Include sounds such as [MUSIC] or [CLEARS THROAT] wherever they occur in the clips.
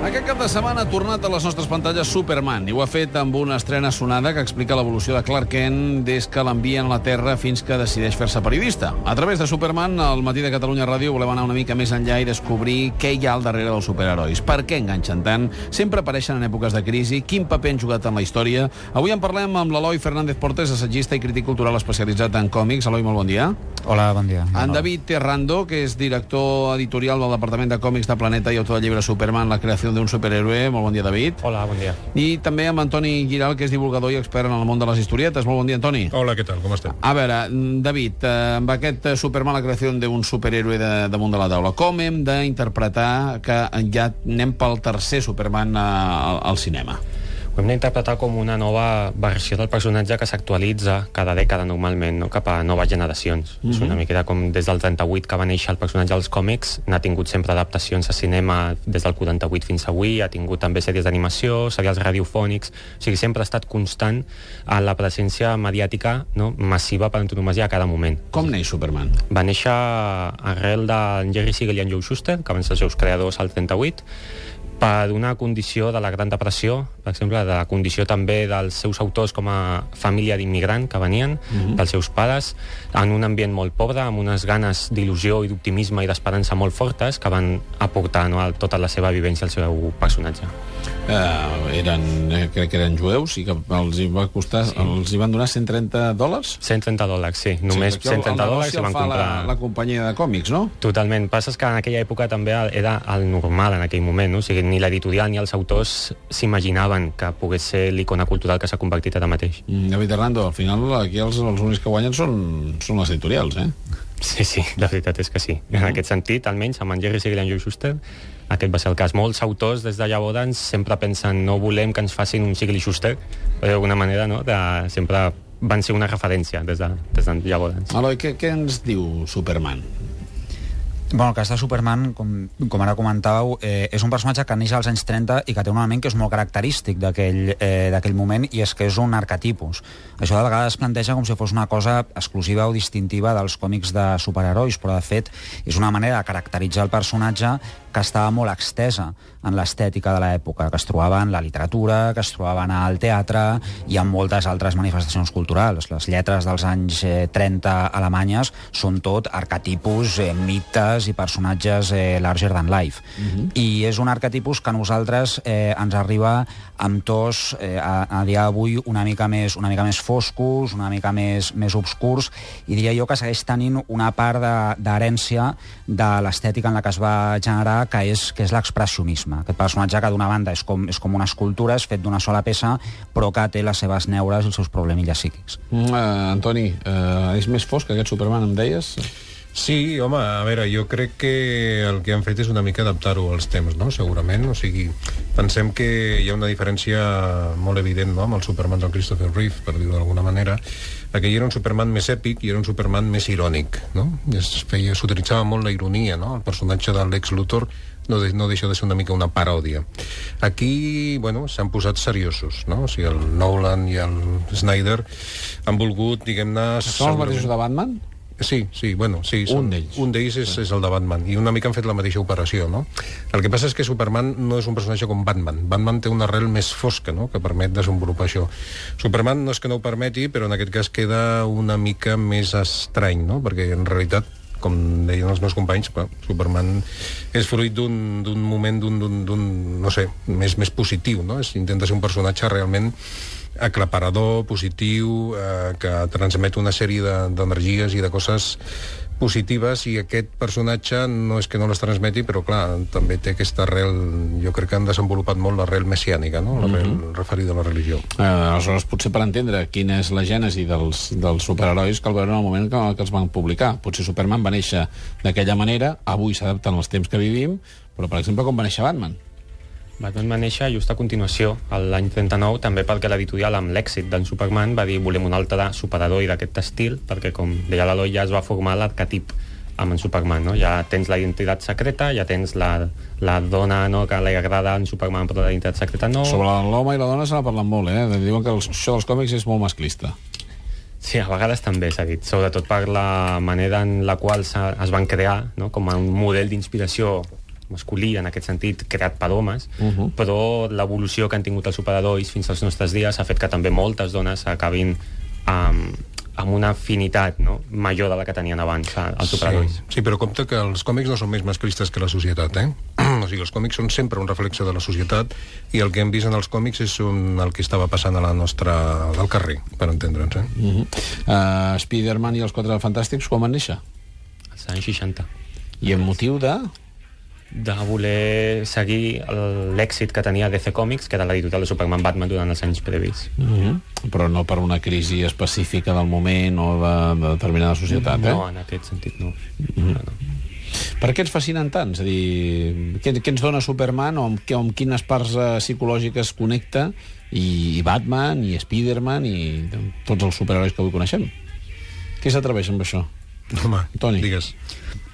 Aquest cap de setmana ha tornat a les nostres pantalles Superman i ho ha fet amb una estrena sonada que explica l'evolució de Clark Kent des que l'envien a la Terra fins que decideix fer-se periodista. A través de Superman, al matí de Catalunya Ràdio volem anar una mica més enllà i descobrir què hi ha al darrere dels superherois. Per què enganxen tant? Sempre apareixen en èpoques de crisi? Quin paper han jugat en la història? Avui en parlem amb l'Eloi Fernández Portes, assagista i crític cultural especialitzat en còmics. Eloi, molt bon dia. Hola, bon dia. En David Terrando, que és director editorial del Departament de Còmics de Planeta i autor del llibre Superman, la creació d'un superhéroe. Molt bon dia, David. Hola, bon dia. I també amb Antoni Giral, que és divulgador i expert en el món de les historietes. Molt bon dia, Antoni. Hola, què tal? Com estem? A veure, David, eh, amb aquest eh, Superman, la creació d'un superhéroe de, damunt de la taula, com hem d'interpretar que ja anem pel tercer Superman eh, al, al cinema? Ho hem d'interpretar com una nova versió del personatge que s'actualitza cada dècada normalment, no? cap a noves generacions. Mm -hmm. És una miqueta com des del 38 que va néixer el personatge als còmics, n'ha tingut sempre adaptacions a cinema des del 48 fins avui, ha tingut també sèries d'animació, serials radiofònics, o sigui, sempre ha estat constant a la presència mediàtica no? massiva per antonomasia a cada moment. Com neix Superman? Va néixer arrel de Jerry Siegel i en Joe Shuster, que van ser els seus creadors al 38, per una condició de la Gran Depressió, per exemple, de la condició també dels seus autors com a família d'immigrant que venien, mm -hmm. dels seus pares, en un ambient molt pobre, amb unes ganes d'il·lusió i d'optimisme i d'esperança molt fortes que van aportar no, a tota la seva vivència al seu personatge. Uh, eren, eh, crec que eren jueus i que els hi va costar, sí. els hi van donar 130 dòlars? 130 dòlars, sí. Només sí, 130 dòlars i van comprar... La, la companyia de còmics, no? Totalment. Passa que en aquella època també era el normal en aquell moment, no? O sigui, ni l'editorial ni els autors s'imaginaven que pogués ser l'icona cultural que s'ha convertit ara mateix. Mm, David Hernando, al final aquí els, els únics que guanyen són, són les editorials, eh? Sí, sí, la veritat és que sí. Mm -hmm. En aquest sentit, almenys, amb en Jerry Siegel i en Joe Schuster, aquest va ser el cas. Molts autors des de llavors sempre pensen no volem que ens facin un Siegel i Schuster, d'alguna manera, no? De, sempre van ser una referència des de, des de llavors. Eloi, què, què ens diu Superman? Bueno, el cas de Superman, com, com ara comentàveu, eh, és un personatge que neix als anys 30 i que té un element que és molt característic d'aquell eh, moment i és que és un arquetipus. Això de vegades es planteja com si fos una cosa exclusiva o distintiva dels còmics de superherois, però de fet és una manera de caracteritzar el personatge que estava molt extesa en l'estètica de l'època, que es trobava en la literatura, que es trobaven al teatre i en moltes altres manifestacions culturals. Les lletres dels anys eh, 30 alemanyes són tot arquetipus, eh, mites i personatges eh, larger than life. Uh -huh. I és un arquetipus que a nosaltres eh, ens arriba amb tos eh, a, a dia d'avui una mica més una mica més foscos, una mica més, més obscurs, i diria jo que segueix tenint una part d'herència de, de l'estètica en la que es va generar que és, que és l'expressionisme. Aquest personatge que d'una banda és com, és com una escultura, és fet d'una sola peça, però que té les seves neures i els seus problemilles psíquics. Mm, uh, Antoni, uh, és més fosc que aquest Superman, em deies? Sí, home, a veure, jo crec que el que han fet és una mica adaptar-ho als temps, no?, segurament. O sigui, pensem que hi ha una diferència molt evident, no?, amb el Superman del Christopher Reeve, per dir-ho d'alguna manera, aquell era un Superman més èpic i era un Superman més irònic, no? S'utilitzava molt la ironia, no?, el personatge de Lex Luthor no, de, no deixa de ser una mica una paròdia. Aquí, bueno, s'han posat seriosos, no? O sigui, el Nolan i el Snyder han volgut, diguem-ne... Són els mateixos de Batman? Sí, sí, bueno, sí. Un d'ells. Un d'ells és, és el de Batman, i una mica han fet la mateixa operació, no? El que passa és que Superman no és un personatge com Batman. Batman té una arrel més fosca, no?, que permet desenvolupar això. Superman no és que no ho permeti, però en aquest cas queda una mica més estrany, no?, perquè en realitat com deien els meus companys, però Superman és fruit d'un moment, d'un, no sé, més, més positiu, no? Intenta ser un personatge realment aclaparador, positiu, eh, que transmet una sèrie d'energies de, i de coses positives i aquest personatge no és que no les transmeti, però clar, també té aquesta arrel, jo crec que han desenvolupat molt l'arrel messiànica, no? l'arrel mm -hmm. referida a la religió. Eh, aleshores, potser per entendre quina és la gènesi dels, dels superherois cal veure en el moment que, que els van publicar. Potser Superman va néixer d'aquella manera, avui s'adapten als temps que vivim, però, per exemple, com va néixer Batman? Batman va néixer just a continuació, l'any 39, també perquè l'editorial, amb l'èxit d'en Superman, va dir volem un altre superheroi d'aquest estil, perquè, com deia l'Eloi, ja es va formar l'arquetip amb en Superman, no? Ja tens la identitat secreta, ja tens la, la dona no, que li agrada en Superman, però la identitat secreta no... Sobre l'home i la dona se n'ha parlat molt, eh? Diuen que el, això dels còmics és molt masclista. Sí, a vegades també s'ha dit, sobretot per la manera en la qual es van crear no? com a un model d'inspiració masculí, en aquest sentit, creat per homes, uh -huh. però l'evolució que han tingut els superherois fins als nostres dies ha fet que també moltes dones acabin amb, amb una afinitat no? major de la que tenien abans els superherois. Sí, sí, però compte que els còmics no són més masclistes que la societat, eh? [CLEARS THROAT] o sigui, els còmics són sempre un reflexe de la societat i el que hem vist en els còmics és un, el que estava passant a la nostra... al carrer, per entendre'ns, eh? Uh -huh. uh, Spider-Man i els Quatre Fantàstics quan van néixer? Als anys 60. I en motiu de... de voler seguir el- l'èxit que tenia DC Comics, que era l'editorial de Superman Batman durant els anys previs. Uh -huh. Però no per una crisi específica del moment o de, de determinada societat, eh? No, en aquest sentit no. no, no. Per què ens fascinen tant? És a dir, què, què ens dona Superman o amb, què, amb quines parts eh, psicològiques connecta i, i Batman, i Spiderman i tots els superherois que avui coneixem? Què s'atreveix amb això? Home, Toni. digues.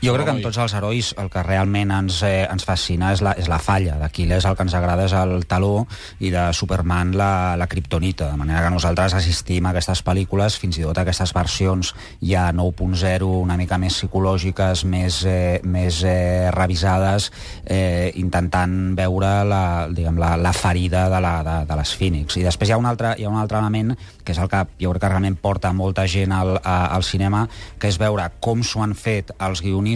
Jo crec que en tots els herois el que realment ens, eh, ens fascina és la, és la falla. D'Aquiles el que ens agrada és el taló i de Superman la, la kriptonita. De manera que nosaltres assistim a aquestes pel·lícules, fins i tot a aquestes versions ja 9.0, una mica més psicològiques, més, eh, més eh, revisades, eh, intentant veure la, diguem, la, la ferida de, la, de, de les Phoenix. I després hi ha un altre, hi ha un altre element que és el que jo crec que realment porta molta gent al, a, al cinema, que és veure com s'ho han fet els guionistes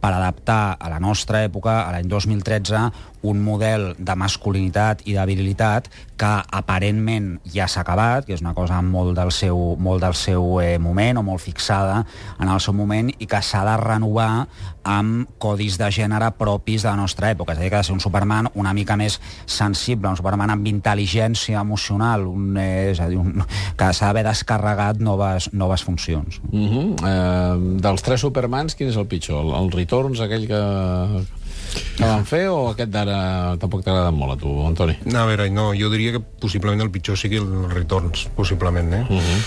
per adaptar a la nostra època, a l'any 2013, un model de masculinitat i de virilitat que aparentment ja s'ha acabat, que és una cosa molt del seu, molt del seu eh, moment o molt fixada en el seu moment i que s'ha de renovar amb codis de gènere propis de la nostra època. És a dir, que ha de ser un Superman una mica més sensible, un Superman amb intel·ligència emocional, un, eh, és a dir, un, [LAUGHS] que s'ha d'haver descarregat noves, noves funcions. Uh -huh. uh, dels tres Supermans, quin és el pitjor? El, el Returns, aquell que, que van fer, o aquest d'ara tampoc t'ha agradat molt a tu, Antoni? No, a veure, no, jo diria que possiblement el pitjor sigui el Returns, possiblement, eh? Uh -huh.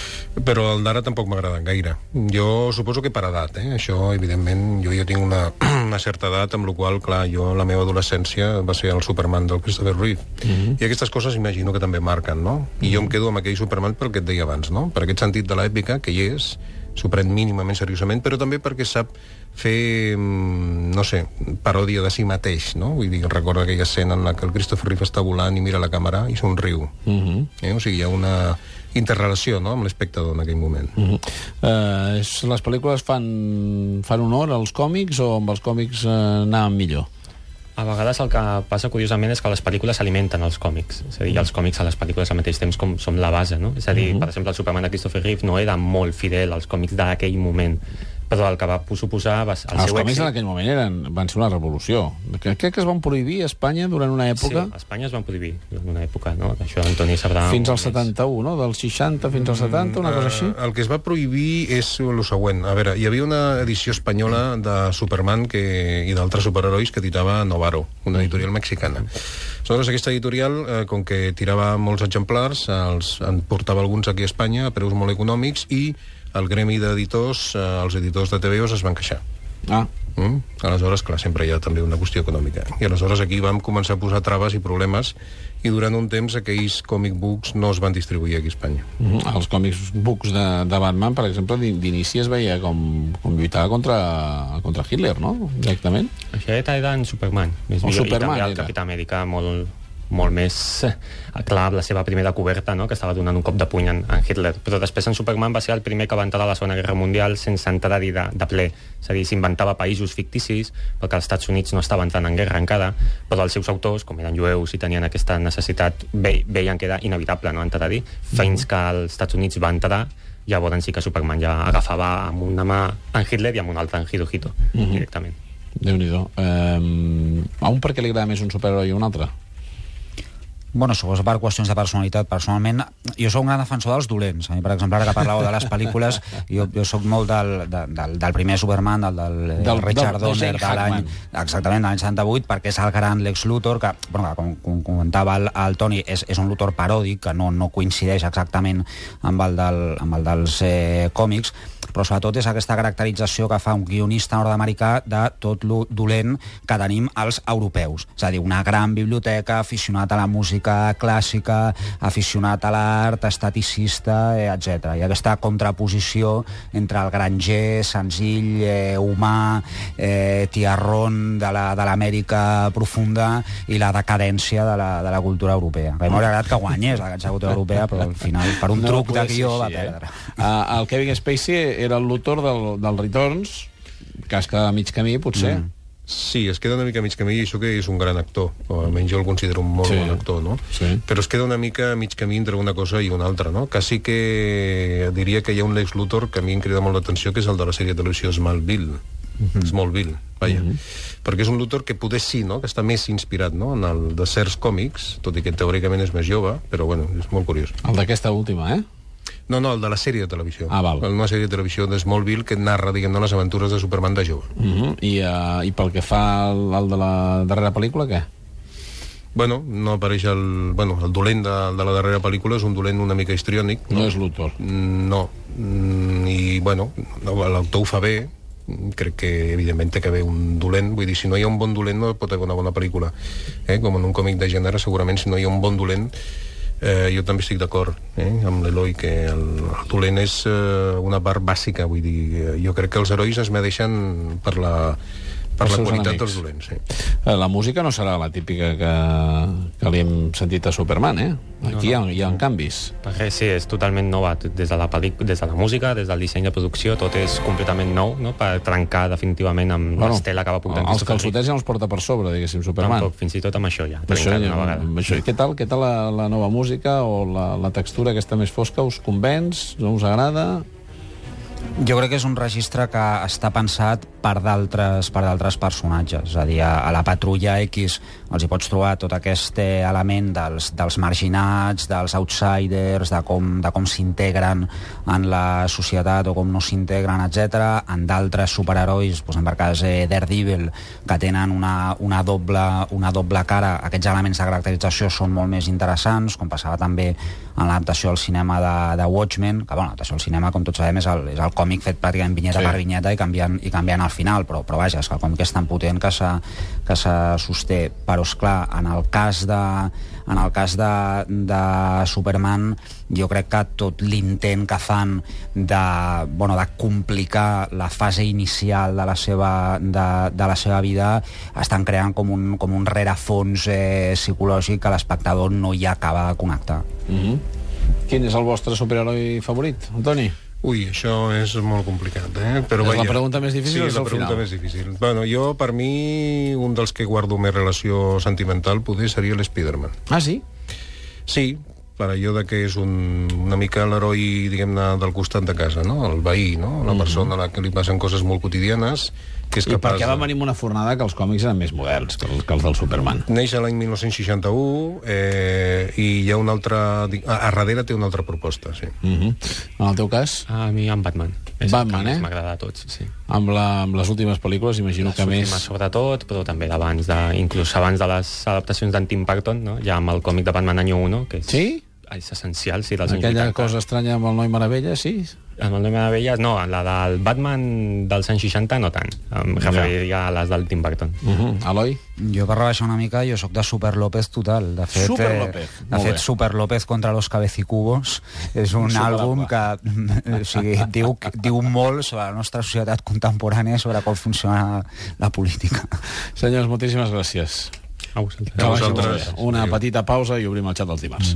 Però el d'ara tampoc m'ha agradat gaire. Jo suposo que per edat, eh? Això, evidentment, jo ja tinc una, [CLEARS THROAT] una certa edat, amb la qual clar, jo, la meva adolescència va ser el Superman del Christopher Reeve. Uh -huh. I aquestes coses imagino que també marquen, no? I jo em quedo amb aquell Superman pel que et deia abans, no? Per aquest sentit de l'èpica, que hi és, s'ho pren mínimament seriosament, però també perquè sap fer, mm, no sé, paròdia de si mateix, no? Vull dir, recorda aquella escena en la que el Christopher Reeve està volant i mira la càmera i somriu. Uh -huh. Eh? O sigui, hi ha una interrelació no? amb l'espectador en aquell moment. Uh -huh. uh, les pel·lícules fan, fan honor als còmics o amb els còmics uh, anaven millor? A vegades el que passa, curiosament, és que les pel·lícules alimenten els còmics. És a dir, els còmics a les pel·lícules al mateix temps com som la base, no? És a dir, uh -huh. per exemple, el Superman de Christopher Reeve no era molt fidel als còmics d'aquell moment, però el que va suposar va, el Els seu còmics èxit... en aquell moment eren, van ser una revolució. Crec que es van prohibir a Espanya durant una època... Sí, a Espanya es van prohibir en una època, no? Això Antoni sabrà... Fins al molt més. 71, no? Del 60 fins al 70, una cosa així? Eh, el que es va prohibir és el següent. A veure, hi havia una edició espanyola de Superman que, i d'altres superherois que titava Novaro, una editorial mexicana. Aleshores, aquesta editorial, eh, com que tirava molts exemplars, els, en portava alguns aquí a Espanya a preus molt econòmics i el gremi d'editors, eh, els editors de TVOs es van queixar. Ah, Mm? Aleshores, clar, sempre hi ha també una qüestió econòmica. I aleshores aquí vam començar a posar traves i problemes i durant un temps aquells comic books no es van distribuir aquí a Espanya. uh -huh. els còmics books de, de Batman, per exemple, d'in- d'inici es veia com, com lluitava contra, contra Hitler, no? Directament. Això era en Superman. Més O millor, Superman I també el era. Capità Amèrica molt, molt més eh, clar la seva primera coberta, no? que estava donant un cop de puny en, en Hitler. Però després en Superman va ser el primer que va entrar a la Segona Guerra Mundial sense entrar-hi de, de ple. És a dir, s'inventava països ficticis, perquè els Estats Units no estava entrant en guerra encara, però els seus autors, com eren jueus i tenien aquesta necessitat, ve, veien que era inevitable no entrar-hi, fins que els Estats Units va entrar llavors sí que Superman ja agafava amb una mà en Hitler i amb una altra en Hirohito, uh -huh. directament. Déu-n'hi-do. Um, a un per què li agrada més un superheroi i un altre? Bueno, suposo per qüestions de personalitat. Personalment, jo sóc un gran defensor dels dolents. A mi, per exemple, ara que parlàveu de les pel·lícules, jo, jo sóc molt del, de, del, del primer Superman, del, del, Del- del Richard del- del Donner, de l'any... Exactament, de l'any 78, perquè és el gran Lex Luthor, que, bueno, que com, com comentava el, el Toni, és, és un Luthor paròdic, que no, no coincideix exactament amb el, del, amb el dels eh, còmics, però sobretot és aquesta caracterització que fa un guionista nord-americà de tot lo dolent que tenim els europeus. És a dir, una gran biblioteca, aficionat a la música clàssica, aficionat a l'art, estaticista, eh, etc. I aquesta contraposició entre el granger, senzill, eh, humà, eh, tiarrón de l'Amèrica la, de profunda i la decadència de la, de la cultura europea. A mi m'hauria agradat que guanyés la cultura europea, però al final, per un No truc de guió, va eh? perdre. Uh, el Kevin Spacey era el Luthor del, del Returns, que es queda a mig camí, potser. Mm. Sí, es queda una mica a mig camí i això que és un gran actor, o almenys jo el considero un molt Sí. sí. bon actor, no? Sí. Però es queda una mica a mig camí entre una cosa i una altra, no? Quasi que diria que hi ha un Lex Luthor que a mi em crida molt l'atenció, que és el de la sèrie de televisió Smallville. Mm -hmm. Smallville, vaja. Mm -hmm. Perquè és un Luthor que poder sí, no? Que està més inspirat, no? En el de certs còmics, tot i que teòricament és més jove, però bueno, és molt curiós. El d'aquesta última, eh? No, no, el de la sèrie de televisió. Ah, val. Una sèrie de televisió de Smallville que narra, diguem-ne, les aventures de Superman de jove. Uh -huh. I, uh, I pel que fa al, al de la darrera pel·lícula, què? Bueno, no apareix el... Bueno, el dolent de, de la darrera pel·lícula és un dolent una mica histriònic. No, no és Luthor. Mm, No. Mm, I, bueno, l'autor ho fa bé. Crec que, evidentment, té que haver un dolent. Vull dir, si no hi ha un bon dolent, no pot haver una bona pel·lícula. Eh? Com en un còmic de gènere, segurament, si no hi ha un bon dolent, eh, jo també estic d'acord eh? amb l'Eloi, que el, el dolent és eh, una part bàsica. Vull dir, eh, jo crec que els herois es medeixen per la, per la qualitat enemics. dels dolents. Sí. Eh, La música no serà la típica que, que li hem sentit a Superman, eh? Aquí hi ha, hi ha canvis. Perquè sí, és totalment nova, des de la pel·lic, des de la música, des del disseny de producció, tot és completament nou, no?, per trencar definitivament amb bueno, l'estela que va portant els calçotets ja no els porta per sobre, diguéssim, Superman. Tampoc, fins i tot amb això ja, Això, trencat ja, una vegada. això, què tal, què tal la, la nova música o la, la textura aquesta més fosca? Us convenç? No us agrada? Jo crec que és un registre que està pensat per d'altres per d'altres personatges. És a dir, a, la patrulla X els hi pots trobar tot aquest eh, element dels, dels marginats, dels outsiders, de com, de com s'integren en la societat o com no s'integren, etc. En d'altres superherois, doncs en el cas eh, Daredevil, que tenen una, una, doble, una doble cara, aquests elements de caracterització són molt més interessants, com passava també en l'adaptació al cinema de, de Watchmen, que bueno, l'adaptació al cinema, com tots sabem, és el, és el còmic fet pràcticament vinyeta Sí. per vinyeta i canviant, i canviant al final, però, però vaja, és que el còmic és tan potent que se, que se sosté. Però, és clar, en el cas de, en el cas de, de Superman, jo crec que tot l'intent que fan de, bueno, de complicar la fase inicial de la seva, de, de la seva vida estan creant com un, com un rerefons eh, psicològic que l'espectador no hi acaba de connectar. Uh -huh. Quin és el vostre superheroi favorit, Antoni? Ui, això és molt complicat, eh? Però És la vaja. pregunta més difícil o és Sí, la pregunta final? més difícil. Bueno, jo, per mi, un dels que guardo més relació sentimental poder seria l'Spiderman. Ah, sí? Sí, per allò de que és un, una mica l'heroi, diguem-ne, del costat de casa, no? El veí, no? La persona a la que li passen coses molt quotidianes, que és I capaç... perquè va venir amb una fornada que els còmics eren més moderns que els, que els del Superman. Neix a l'any 1961 eh, i hi ha una altra... A, a darrere té una altra proposta, sí. Uh -huh. En el teu cas, A mi amb Batman. És Batman, eh? m'agrada de tots, sí. amb, la, amb les últimes pel·lícules, imagino Les que més... últimes sobretot, però també d'abans, de, inclús abans de les adaptacions d'en Tim Burton, no? ja amb el còmic de Batman any 1, que és, Sí? és essencial, sí, dels anys Aquella 80. cosa estranya amb el noi Meravella, sí? Amb el nom de Velles, no, la del Batman dels anys 60 no tant. Em Ja. referiria a les del Tim Burton. Uh -huh. Eloi? Jo, per rebaixar una mica, jo sóc de Super López total. De fet, Super eh, López, de fet bé. Super López contra los cabecicubos és un Superable. àlbum que [LAUGHS] o sigui, diu, diu molt sobre la nostra societat contemporània, sobre com funciona la política. Senyors, moltíssimes gràcies. A vosaltres. Molt vosaltres. Una petita pausa i obrim el xat dels dimarts.